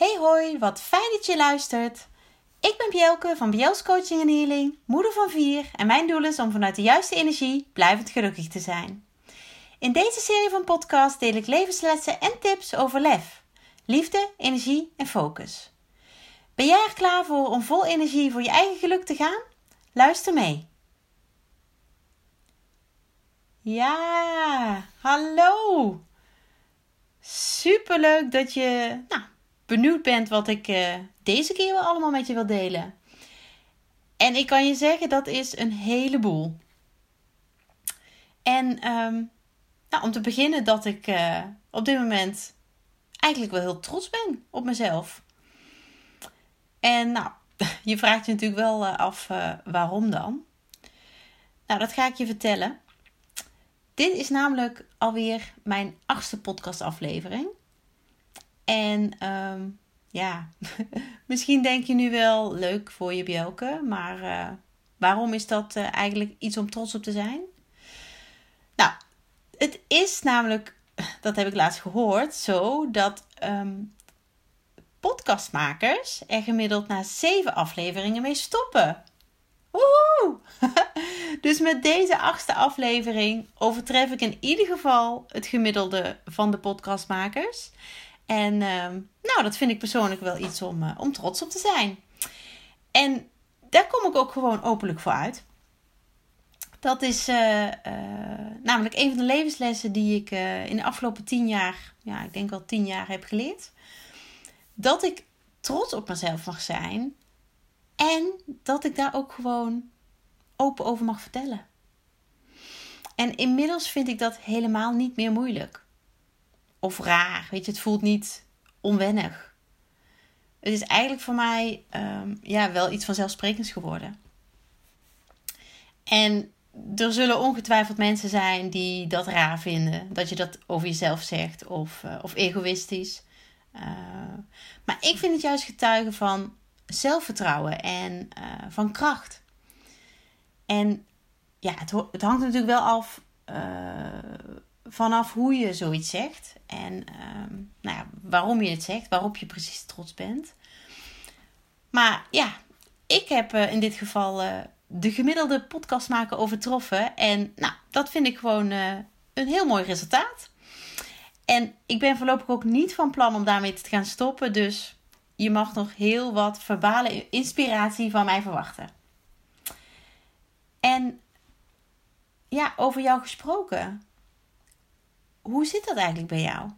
Hey hoi, wat fijn dat je luistert. Ik ben Bjelke van Bjels Coaching en Healing, moeder van vier en mijn doel is om vanuit de juiste energie blijvend gelukkig te zijn. In deze serie van podcasts deel ik levenslessen en tips over lef, liefde, energie en focus. Ben jij er klaar voor om vol energie voor je eigen geluk te gaan? Luister mee. Ja, hallo. Superleuk dat je nou, benieuwd bent wat ik uh, deze keer wel allemaal met je wil delen. En ik kan je zeggen, dat is een heleboel. En um, nou, om te beginnen dat ik uh, op dit moment eigenlijk wel heel trots ben op mezelf. En nou, je vraagt je natuurlijk wel uh, af waarom dan. Nou, dat ga ik je vertellen. Dit is namelijk alweer mijn achtste podcastaflevering. En um, ja, misschien denk je nu wel leuk voor je Bjelke, maar uh, waarom is dat uh, eigenlijk iets om trots op te zijn? Nou, het is namelijk, dat heb ik laatst gehoord, zo dat um, podcastmakers er gemiddeld na zeven afleveringen mee stoppen. Woehoe! dus met deze achtste aflevering overtref ik in ieder geval het gemiddelde van de podcastmakers. En uh, nou, dat vind ik persoonlijk wel iets om, uh, om trots op te zijn. En daar kom ik ook gewoon openlijk voor uit. Dat is uh, namelijk een van de levenslessen die ik in de afgelopen tien jaar, ja, ik denk al tien jaar heb geleerd. Dat ik trots op mezelf mag zijn. En dat ik daar ook gewoon open over mag vertellen. En inmiddels vind ik dat helemaal niet meer moeilijk of raar. Weet je, het voelt niet onwennig. Het is eigenlijk voor mij um, ja, wel iets vanzelfsprekends geworden. En er zullen ongetwijfeld mensen zijn die dat raar vinden. Dat je dat over jezelf zegt of, uh, of egoïstisch. Uh, maar ik vind het juist getuigen van zelfvertrouwen en uh, van kracht. En ja, het, het hangt natuurlijk wel af vanaf hoe je zoiets zegt en um, nou ja, waarom je het zegt, waarop je precies trots bent. Maar ja, ik heb uh, in dit geval uh, de gemiddelde podcastmaker overtroffen. En nou, dat vind ik gewoon uh, een heel mooi resultaat. En ik ben voorlopig ook niet van plan om daarmee te gaan stoppen. Dus je mag nog heel wat verbale inspiratie van mij verwachten. En ja, over jou gesproken hoe zit dat eigenlijk bij jou?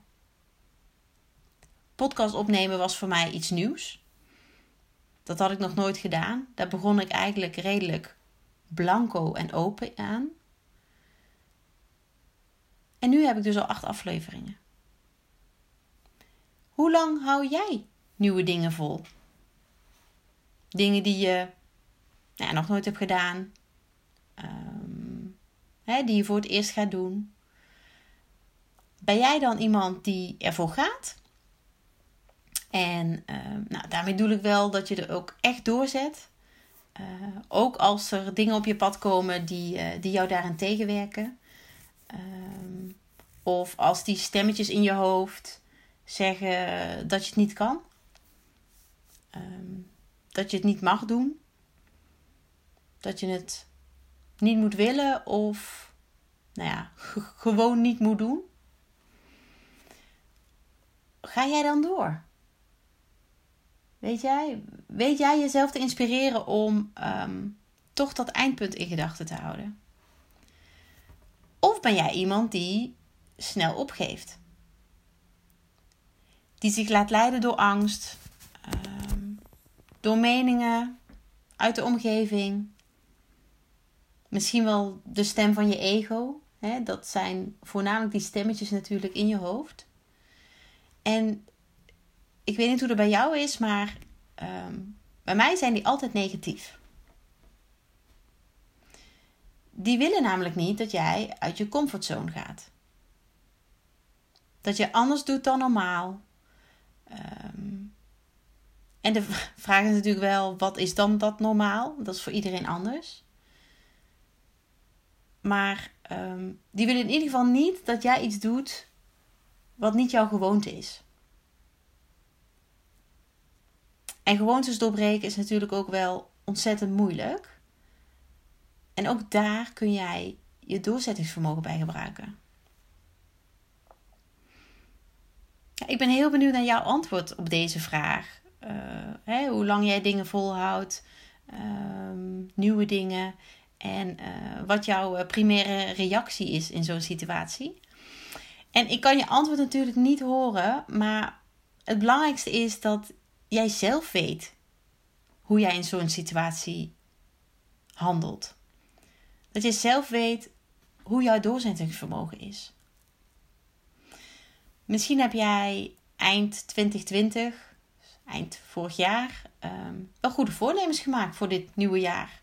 Podcast opnemen was voor mij iets nieuws. Dat had ik nog nooit gedaan. Daar begon ik eigenlijk redelijk blanco en open aan. En nu heb ik dus al acht afleveringen. Hoe lang hou jij nieuwe dingen vol? Dingen die je nou, nog nooit hebt gedaan, um, hè, die je voor het eerst gaat doen. Ben jij dan iemand die ervoor gaat? En uh, nou, daarmee bedoel ik wel dat je er ook echt doorzet. Uh, ook als er dingen op je pad komen die, uh, die jou daarin tegenwerken. Uh, of als die stemmetjes in je hoofd zeggen dat je het niet kan. Ehm, dat je het niet mag doen. Dat je het niet moet willen of nou ja, gewoon niet moet doen ga jij dan door? Weet jij, weet jij jezelf te inspireren om um, toch dat eindpunt in gedachten te houden? Of ben jij iemand die snel opgeeft? Die zich laat leiden door angst, um, door meningen uit de omgeving, misschien wel de stem van je ego. Dat zijn voornamelijk die stemmetjes natuurlijk in je hoofd. En ik weet niet hoe dat bij jou is, maar um, bij mij zijn die altijd negatief. Die willen namelijk niet dat jij uit je comfortzone gaat. Dat je anders doet dan normaal. Um, en de vraag is natuurlijk wel, wat is dan dat normaal? Dat is voor iedereen anders. Maar um, die willen in ieder geval niet dat jij iets doet wat niet jouw gewoonte is. En gewoontes doorbreken is natuurlijk ook wel ontzettend moeilijk. En ook daar kun jij je doorzettingsvermogen bij gebruiken. ik ben heel benieuwd naar jouw antwoord op deze vraag. Uh, hè, hoe lang jij dingen volhoudt, ehm, nieuwe dingen en uh, wat jouw eh, primaire reactie is in zo'n situatie. En ik kan je antwoord natuurlijk niet horen, maar het belangrijkste is dat jij zelf weet hoe jij in zo'n situatie handelt. Dat je zelf weet hoe jouw doorzettingsvermogen is. Misschien heb jij eind 2020, eind vorig jaar, um, wel goede voornemens gemaakt voor dit nieuwe jaar.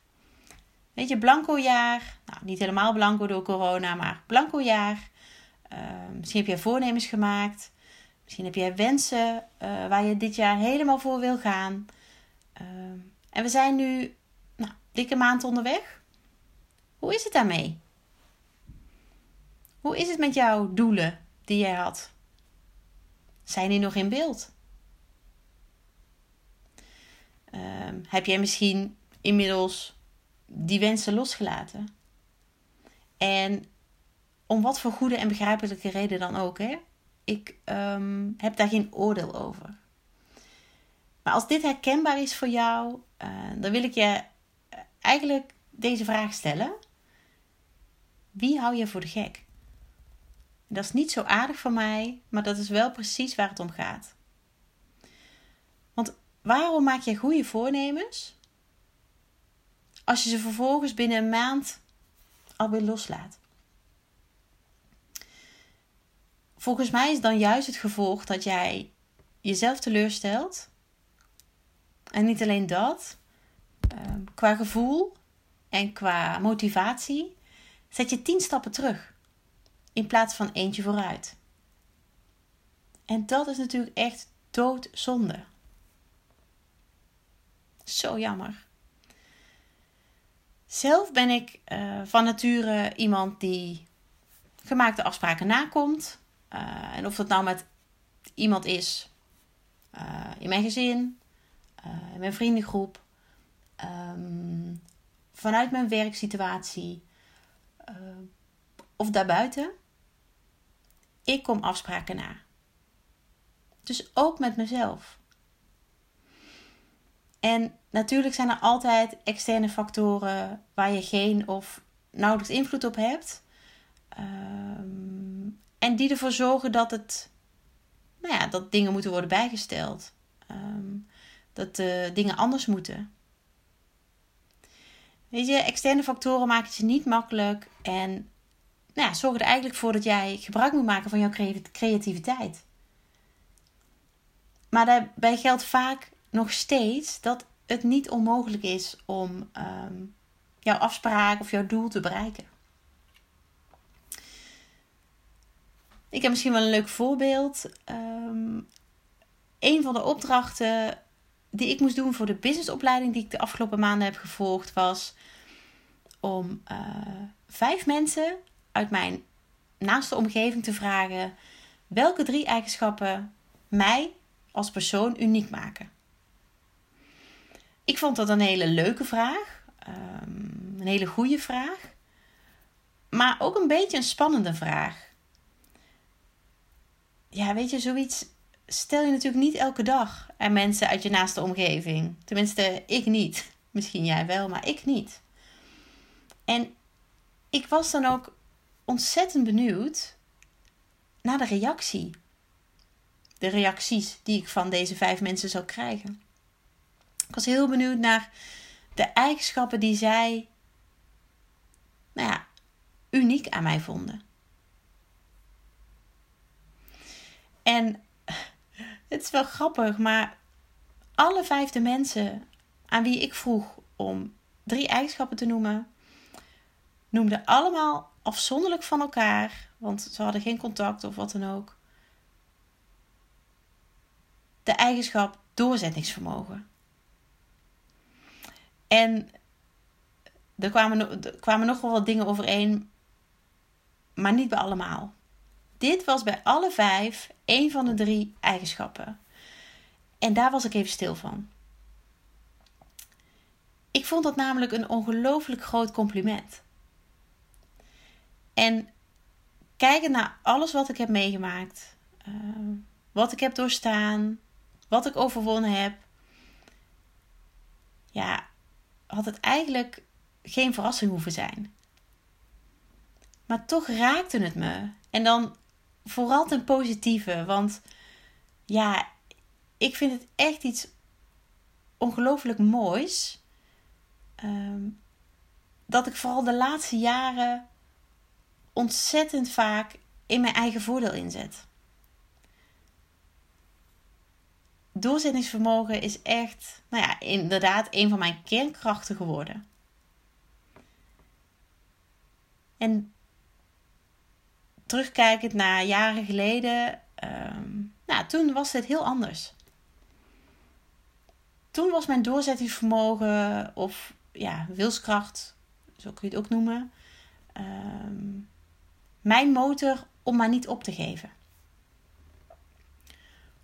Weet je, blanco jaar. Nou, niet helemaal blanco door corona, maar blanco jaar. Um, misschien heb jij voornemens gemaakt. Misschien heb jij wensen uh, waar je dit jaar helemaal voor wil gaan. Um, en we zijn nu nou, dikke maand onderweg. Hoe is het daarmee? Hoe is het met jouw doelen die jij had? Zijn die nog in beeld? Um, heb jij misschien inmiddels die wensen losgelaten? En om wat voor goede en begrijpelijke reden dan ook, hè? Ik um, heb daar geen oordeel over. Maar als dit herkenbaar is voor jou, uh, dan wil ik je eigenlijk deze vraag stellen: Wie hou je voor de gek? Dat is niet zo aardig voor mij, maar dat is wel precies waar het om gaat. Want waarom maak je goede voornemens als je ze vervolgens binnen een maand alweer loslaat? Volgens mij is dan juist het gevolg dat jij jezelf teleurstelt. En niet alleen dat, ehm, qua gevoel en qua motivatie zet je tien stappen terug in plaats van eentje vooruit. En dat is natuurlijk echt doodzonde. Zo jammer. Zelf ben ik uh, van nature iemand die gemaakte afspraken nakomt. Uh, en of dat nou met iemand is uh, in mijn gezin, in mijn vriendengroep, um, vanuit mijn werksituatie of daarbuiten. Ik kom afspraken na. Dus ook met mezelf. En natuurlijk zijn er altijd externe factoren waar je geen of nauwelijks invloed op hebt. Um, en die ervoor zorgen dat het, nou ja, dat dingen moeten worden bijgesteld. Um, dat uh, dingen anders moeten. Weet je, externe factoren maken het je niet makkelijk en nou ja, zorg er eigenlijk voor dat jij gebruik moet maken van jouw creativiteit. Maar daarbij geldt vaak nog steeds dat het niet onmogelijk is om um, jouw afspraak of jouw doel te bereiken. Ik heb misschien wel een leuk voorbeeld. Um, een van de opdrachten die ik moest doen voor de businessopleiding die ik de afgelopen maanden heb gevolgd was om uh, vijf mensen uit mijn naaste omgeving te vragen welke drie eigenschappen mij als persoon uniek maken. Ik vond dat een hele leuke vraag, um, een hele goede vraag, maar ook een beetje een spannende vraag. Ja, weet je, zoiets stel je natuurlijk niet elke dag aan mensen uit je naaste omgeving. Tenminste, ik niet. Misschien jij wel, maar ik niet. En ik was dan ook ontzettend benieuwd naar de reactie. De reacties die ik van deze vijf mensen zou krijgen. Ik was heel benieuwd naar de eigenschappen die zij, nou ja, uniek aan mij vonden. En het is wel grappig, maar alle vijfde mensen aan wie ik vroeg om drie eigenschappen te noemen, noemden allemaal afzonderlijk van elkaar, want ze hadden geen contact of wat dan ook. De eigenschap doorzettingsvermogen. En er kwamen, er kwamen nog wel wat dingen overeen, maar niet bij allemaal. Dit was bij alle vijf een van de drie eigenschappen. En daar was ik even stil van. Ik vond dat namelijk een ongelooflijk groot compliment. En kijken naar alles wat ik heb meegemaakt, uh, wat ik heb doorstaan, wat ik overwonnen heb, ja, had het eigenlijk geen verrassing hoeven zijn. Maar toch raakte het me. En dan vooral ten positieve. Want ja, ik vind het echt iets ongelooflijk moois. Um, dat ik vooral de laatste jaren ontzettend vaak in mijn eigen voordeel inzet. Doorzettingsvermogen is echt, nou ja, inderdaad een van mijn kernkrachten geworden. En terugkijkend naar jaren geleden, um, nou, toen was het heel anders. Toen was mijn doorzettingsvermogen of ja, wilskracht, zo kun je het ook noemen, um, mijn motor om maar niet op te geven.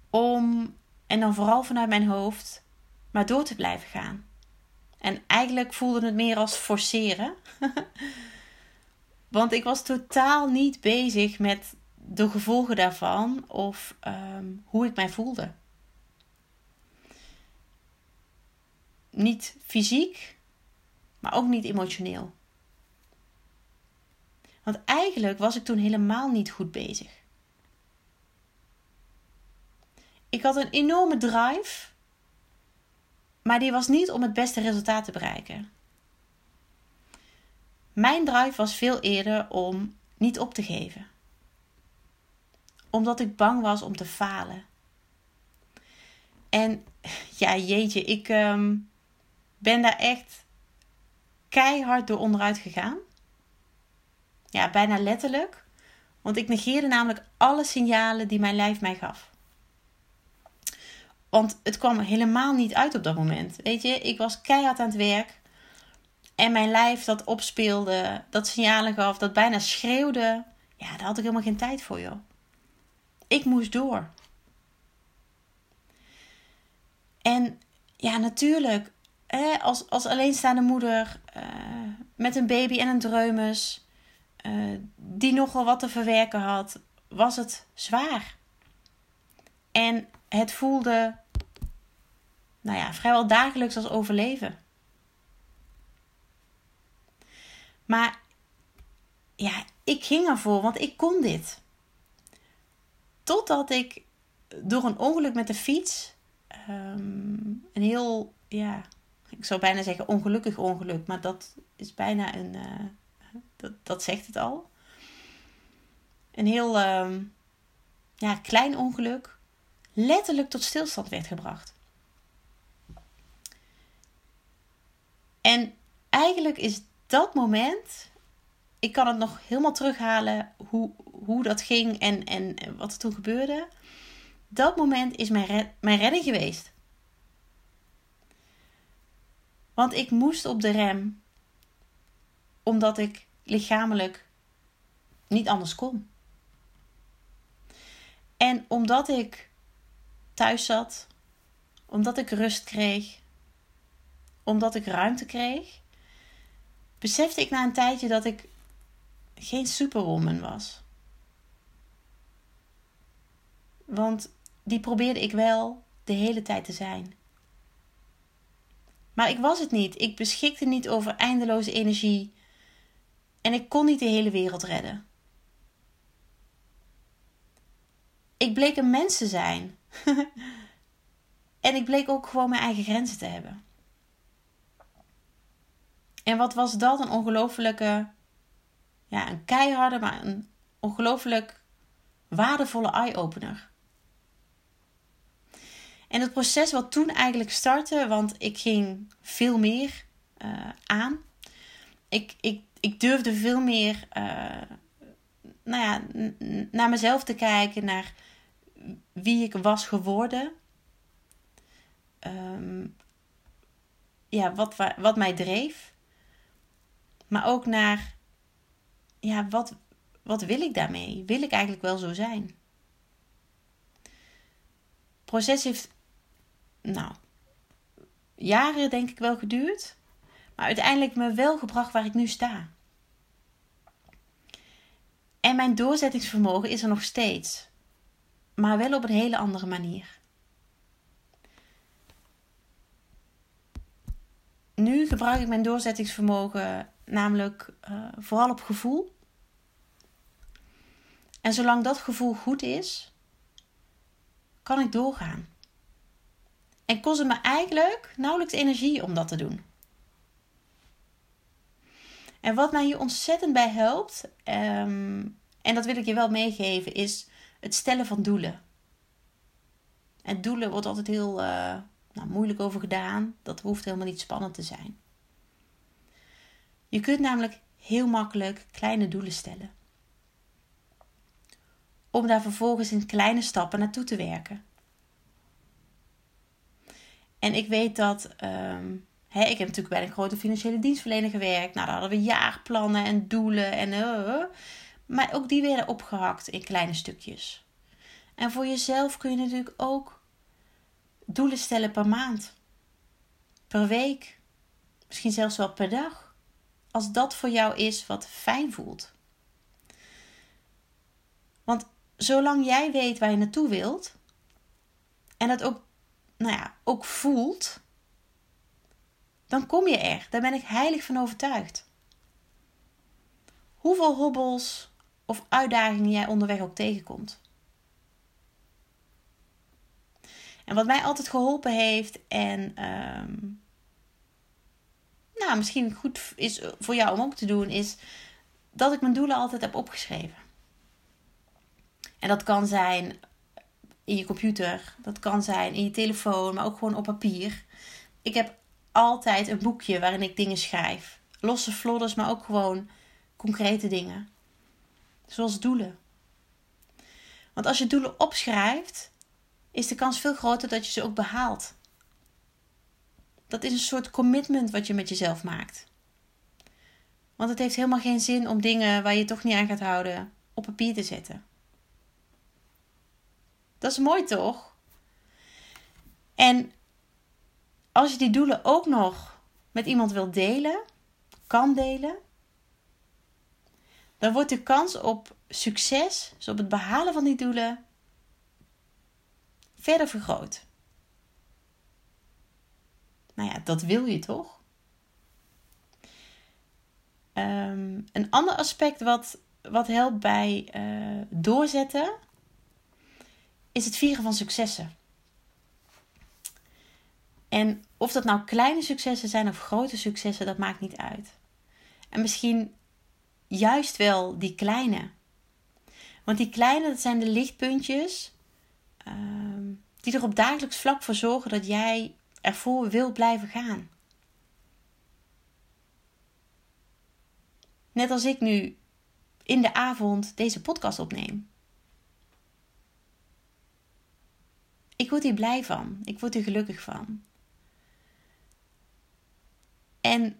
Om, en dan vooral vanuit mijn hoofd, maar door te blijven gaan. En eigenlijk voelde het meer als forceren. Want ik was totaal niet bezig met de gevolgen daarvan of ehm, hoe ik mij voelde. Niet fysiek, maar ook niet emotioneel. Want eigenlijk was ik toen helemaal niet goed bezig. Ik had een enorme drive, maar die was niet om het beste resultaat te bereiken. Mijn drive was veel eerder om niet op te geven. Omdat ik bang was om te falen. En ja, jeetje, ik ehm, ben daar echt keihard door onderuit gegaan. Ja, bijna letterlijk. Want ik negeerde namelijk alle signalen die mijn lijf mij gaf. Want het kwam helemaal niet uit op dat moment. Weet je, ik was keihard aan het werk. En mijn lijf dat opspeelde, dat signalen gaf, dat bijna schreeuwde. Ja, daar had ik helemaal geen tijd voor, joh. Ik moest door. En ja, natuurlijk, hè, als, als alleenstaande moeder uh, met een baby en een dreumes uh, die nogal wat te verwerken had, was het zwaar. En het voelde, nou ja, vrijwel dagelijks als overleven. Maar ja, ik ging ervoor, want ik kon dit. Totdat ik door een ongeluk met de fiets, um, een heel, ja, ik zou bijna zeggen ongelukkig ongeluk, maar dat is bijna een, uh, dat, dat zegt het al. Een heel um, ja, klein ongeluk letterlijk tot stilstand werd gebracht. En eigenlijk is dat moment, ik kan het nog helemaal terughalen hoe, hoe dat ging en, en wat er toen gebeurde. Dat moment is mijn, red, mijn redding geweest. Want ik moest op de rem, omdat ik lichamelijk niet anders kon. En omdat ik thuis zat, omdat ik rust kreeg, omdat ik ruimte kreeg, besefte ik na een tijdje dat ik geen superwoman was. Want die probeerde ik wel de hele tijd te zijn. Maar ik was het niet. Ik beschikte niet over eindeloze energie. En ik kon niet de hele wereld redden. Ik bleek een mens te zijn. en ik bleek ook gewoon mijn eigen grenzen te hebben. En wat was dat? Een ongelofelijke, ja, een keiharde, maar een ongelooflijk waardevolle eye-opener. En het proces wat toen eigenlijk startte, want ik ging veel meer uh, aan. Ik, ik, ik durfde veel meer uh, nou ja, naar mezelf te kijken, naar wie ik was geworden. Um, ja, wat, wat mij dreef. Maar ook naar, ja, wat, wat wil ik daarmee? Wil ik eigenlijk wel zo zijn? Het proces heeft, nou, jaren denk ik wel geduurd. Maar uiteindelijk me wel gebracht waar ik nu sta. En mijn doorzettingsvermogen is er nog steeds. Maar wel op een hele andere manier. Nu gebruik ik mijn doorzettingsvermogen namelijk uh, vooral op gevoel. En zolang dat gevoel goed is, kan ik doorgaan. En kost het me eigenlijk nauwelijks energie om dat te doen. En wat mij hier ontzettend bij helpt, um, en dat wil ik je wel meegeven, is het stellen van doelen. En doelen wordt altijd heel uh, nou, moeilijk over gedaan. Dat hoeft helemaal niet spannend te zijn. Je kunt namelijk heel makkelijk kleine doelen stellen. Om daar vervolgens in kleine stappen naartoe te werken. En ik weet dat. Um, hè, ik heb natuurlijk bij een grote financiële dienstverlener gewerkt. Nou, daar hadden we jaarplannen en doelen. En, uh, maar ook die werden opgehakt in kleine stukjes. En voor jezelf kun je natuurlijk ook doelen stellen per maand, per week, misschien zelfs wel per dag. Als dat voor jou is wat fijn voelt. Want zolang jij weet waar je naartoe wilt en dat ook, nou ja, ook voelt, dan kom je er. Daar ben ik heilig van overtuigd. Hoeveel hobbels of uitdagingen jij onderweg ook tegenkomt. En wat mij altijd geholpen heeft en um, nou, misschien goed is voor jou om ook te doen, is dat ik mijn doelen altijd heb opgeschreven. En dat kan zijn in je computer, dat kan zijn in je telefoon, maar ook gewoon op papier. Ik heb altijd een boekje waarin ik dingen schrijf. Losse flodders, maar ook gewoon concrete dingen. Zoals doelen. Want als je doelen opschrijft, is de kans veel groter dat je ze ook behaalt. Dat is een soort commitment wat je met jezelf maakt. Want het heeft helemaal geen zin om dingen waar je toch niet aan gaat houden op papier te zetten. Dat is mooi toch? En als je die doelen ook nog met iemand wilt delen, kan delen, dan wordt de kans op succes, dus op het behalen van die doelen, verder vergroot. Nou ja, dat wil je toch? Um, een ander aspect wat, wat helpt bij uh, doorzetten, is het vieren van successen. En of dat nou kleine successen zijn of grote successen, dat maakt niet uit. En misschien juist wel die kleine. Want die kleine, dat zijn de lichtpuntjes uh, die er op dagelijks vlak voor zorgen dat jij ervoor wil blijven gaan. Net als ik nu in de avond deze podcast opneem. Ik word hier blij van. Ik word hier gelukkig van. En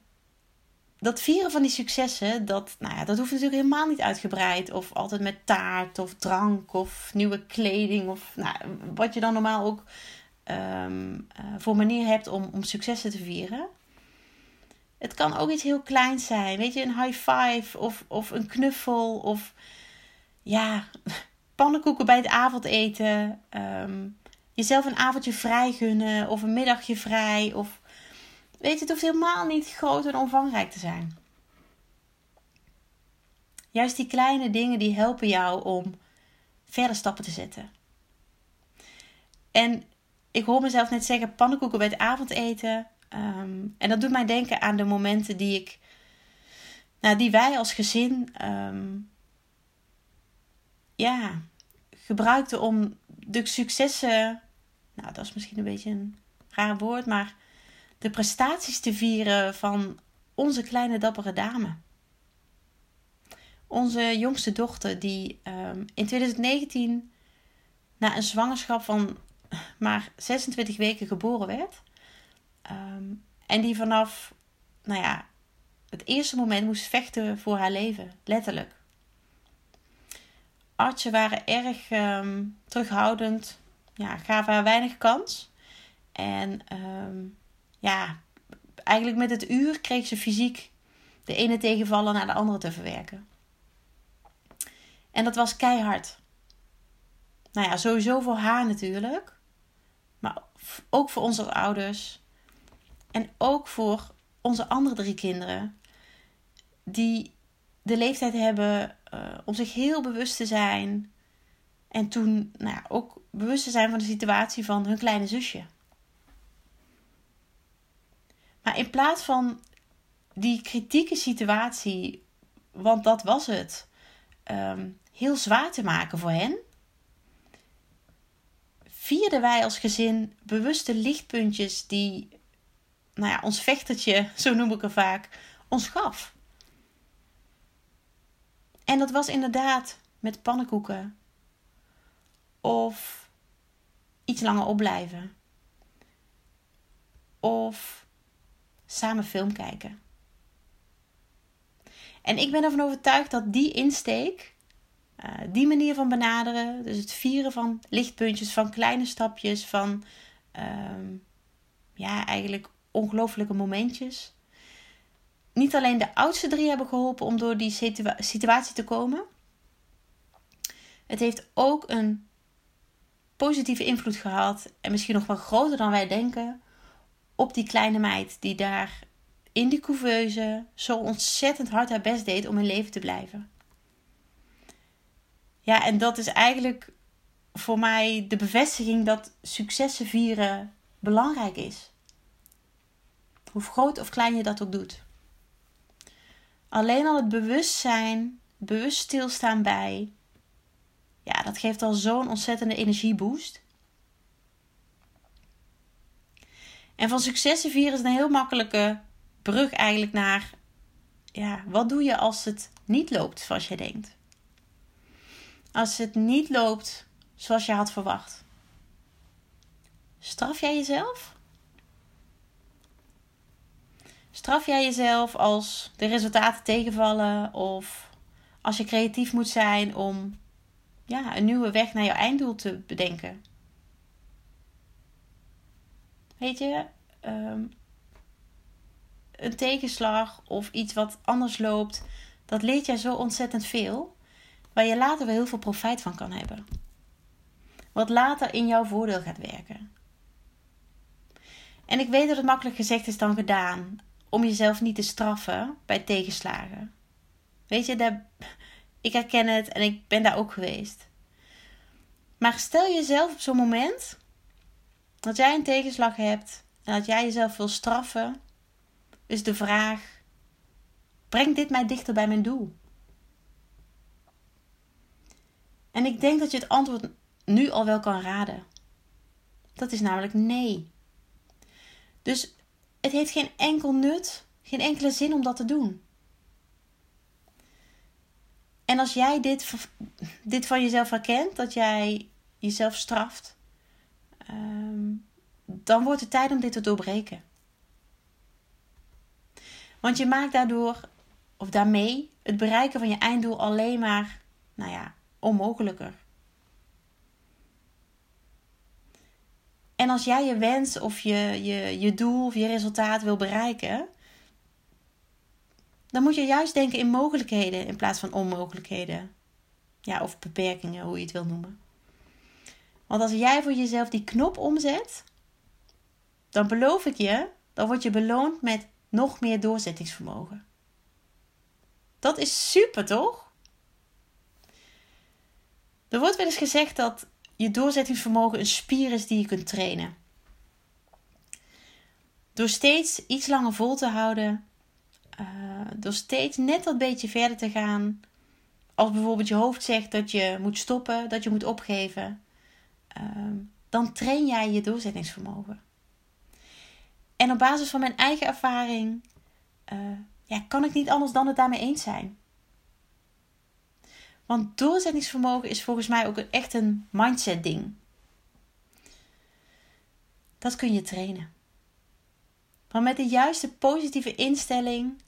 dat vieren van die successen, dat, nou ja, dat hoeft natuurlijk helemaal niet uitgebreid. Of altijd met taart of drank of nieuwe kleding. Of nou, wat je dan normaal ook um, uh, voor manier hebt om, om successen te vieren. Het kan ook iets heel kleins zijn. Weet je, een high five of, of een knuffel. Of ja, pannenkoeken bij het avondeten. Um, jezelf een avondje vrij gunnen. Of een middagje vrij. Of Weet je, het hoeft helemaal niet groot en omvangrijk te zijn. Juist die kleine dingen die helpen jou om verder stappen te zetten. En ik hoor mezelf net zeggen pannenkoeken bij het avondeten. Um, en dat doet mij denken aan de momenten die ik, nou, die wij als gezin, um, ja, gebruikten om de successen, nou, dat is misschien een beetje een raar woord, maar de prestaties te vieren van onze kleine dappere dame. Onze jongste dochter, die um, in 2019 na een zwangerschap van maar 26 weken geboren werd. Um, en die vanaf, nou ja, het eerste moment moest vechten voor haar leven, letterlijk. Artsen waren erg um, terughoudend, ja, gaven haar weinig kans. En um, ja, eigenlijk met het uur kreeg ze fysiek de ene tegenvallen naar de andere te verwerken. En dat was keihard. Nou ja, sowieso voor haar natuurlijk. Maar ook voor onze ouders. En ook voor onze andere drie kinderen. Die de leeftijd hebben uh, om zich heel bewust te zijn. En toen nou ja, ook bewust te zijn van de situatie van hun kleine zusje. Maar in plaats van die kritieke situatie, want dat was het, ehm, heel zwaar te maken voor hen, vierden wij als gezin bewuste lichtpuntjes die, nou ja, ons vechtertje, zo noem ik het vaak, ons gaf. En dat was inderdaad met pannenkoeken. Of iets langer opblijven. Of samen film kijken. En ik ben ervan overtuigd dat die insteek, uh, die manier van benaderen, dus het vieren van lichtpuntjes, van kleine stapjes, van uh, ja, eigenlijk ongelofelijke momentjes, niet alleen de oudste drie hebben geholpen om door die situatie te komen. Het heeft ook een positieve invloed gehad, en misschien nog wel groter dan wij denken, op die kleine meid die daar in die couveuse zo ontzettend hard haar best deed om in leven te blijven. Ja, en dat is eigenlijk voor mij de bevestiging dat successen vieren belangrijk is. Hoe groot of klein je dat ook doet. Alleen al het bewustzijn, bewust stilstaan bij, ja, dat geeft al zo'n ontzettende energieboost. En van successen vieren is een heel makkelijke brug eigenlijk naar, ja, wat doe je als het niet loopt zoals je denkt? Als het niet loopt zoals je had verwacht. Straf jij jezelf? Straf jij jezelf als de resultaten tegenvallen of als je creatief moet zijn om ja, een nieuwe weg naar jouw einddoel te bedenken? Weet je, ehm, een tegenslag of iets wat anders loopt, dat leert jij zo ontzettend veel, waar je later wel heel veel profijt van kan hebben. Wat later in jouw voordeel gaat werken. En ik weet dat het makkelijk gezegd is dan gedaan om jezelf niet te straffen bij tegenslagen. Weet je, dat, ik herken het en ik ben daar ook geweest. Maar stel jezelf op zo'n moment dat jij een tegenslag hebt en dat jij jezelf wil straffen, is de vraag: brengt dit mij dichter bij mijn doel? En ik denk dat je het antwoord nu al wel kan raden. Dat is namelijk nee. Dus het heeft geen enkel nut, geen enkele zin om dat te doen. En als jij dit, dit van jezelf herkent, dat jij jezelf straft, ehm, dan wordt het tijd om dit te doorbreken. Want je maakt daardoor, of daarmee, het bereiken van je einddoel alleen maar, nou ja, onmogelijker. En als jij je wens of je, je, je doel of je resultaat wil bereiken, dan moet je juist denken in mogelijkheden in plaats van onmogelijkheden. Ja, of beperkingen, hoe je het wil noemen. Want als jij voor jezelf die knop omzet, dan beloof ik je, dan word je beloond met nog meer doorzettingsvermogen. Dat is super, toch? Er wordt wel eens gezegd dat je doorzettingsvermogen een spier is die je kunt trainen. Door steeds iets langer vol te houden, uh, door steeds net dat beetje verder te gaan. Als bijvoorbeeld je hoofd zegt dat je moet stoppen, dat je moet opgeven, uh, dan train jij je doorzettingsvermogen. En op basis van mijn eigen ervaring uh, ja, kan ik niet anders dan het daarmee eens zijn. Want doorzettingsvermogen is volgens mij ook echt een mindset ding. Dat kun je trainen. Maar met de juiste positieve instelling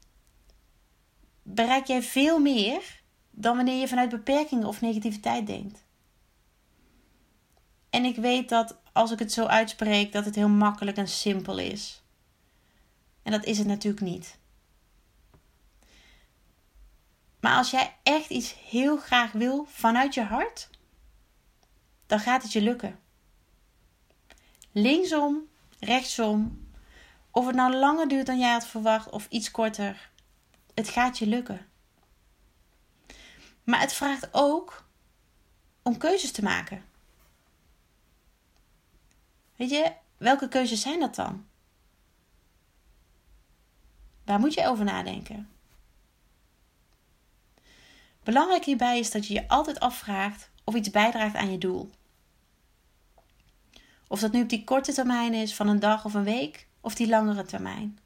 bereik jij veel meer dan wanneer je vanuit beperkingen of negativiteit denkt. En ik weet dat als ik het zo uitspreek, dat het heel makkelijk en simpel is. En dat is het natuurlijk niet. Maar als jij echt iets heel graag wil vanuit je hart, dan gaat het je lukken. Linksom, rechtsom, of het nou langer duurt dan jij had verwacht of iets korter, het gaat je lukken. Maar het vraagt ook om keuzes te maken. Weet je, welke keuzes zijn dat dan? Waar moet je over nadenken? Belangrijk hierbij is dat je je altijd afvraagt of iets bijdraagt aan je doel. Of dat nu op die korte termijn is van een dag of een week, of die langere termijn.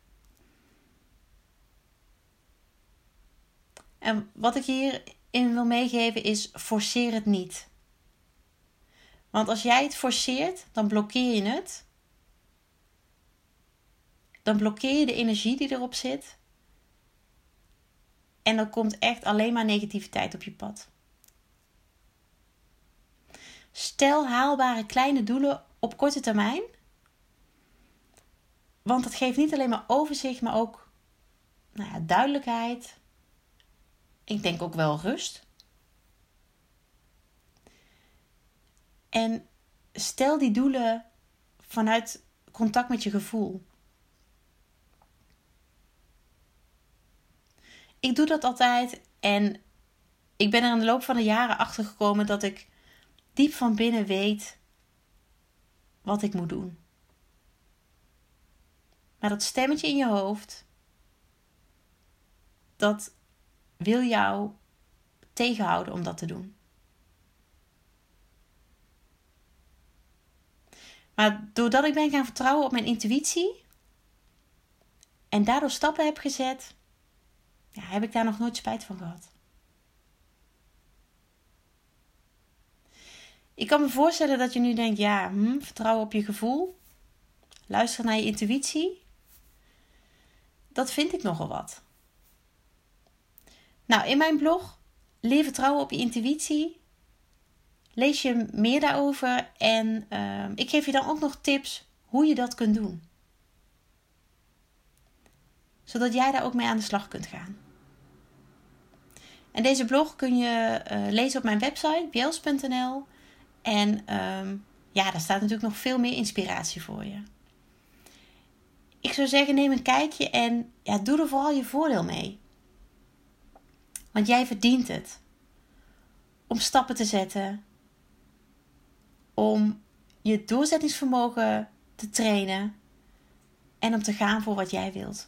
En wat ik hierin wil meegeven is: forceer het niet. Want als jij het forceert, dan blokkeer je het. Dan blokkeer je de energie die erop zit. En dan komt echt alleen maar negativiteit op je pad. Stel haalbare kleine doelen op korte termijn. Want dat geeft niet alleen maar overzicht, maar ook nou ja, duidelijkheid. Ik denk ook wel rust. En stel die doelen vanuit contact met je gevoel. Ik doe dat altijd en ik ben er in de loop van de jaren achter gekomen dat ik diep van binnen weet wat ik moet doen. Maar dat stemmetje in je hoofd, dat wil jou tegenhouden om dat te doen. Maar doordat ik ben gaan vertrouwen op mijn intuïtie en daardoor stappen heb gezet, ja, heb ik daar nog nooit spijt van gehad. Ik kan me voorstellen dat je nu denkt: ja, hm, vertrouwen op je gevoel, luister naar je intuïtie. Dat vind ik nogal wat. Nou, in mijn blog Leer vertrouwen op je intuïtie lees je meer daarover en uh, ik geef je dan ook nog tips hoe je dat kunt doen. Zodat jij daar ook mee aan de slag kunt gaan. En deze blog kun je uh, lezen op mijn website bjels.nl. En um, ja, daar staat natuurlijk nog veel meer inspiratie voor je. Ik zou zeggen, neem een kijkje en ja, doe er vooral je voordeel mee. Want jij verdient het. Om stappen te zetten. Om je doorzettingsvermogen te trainen. En om te gaan voor wat jij wilt.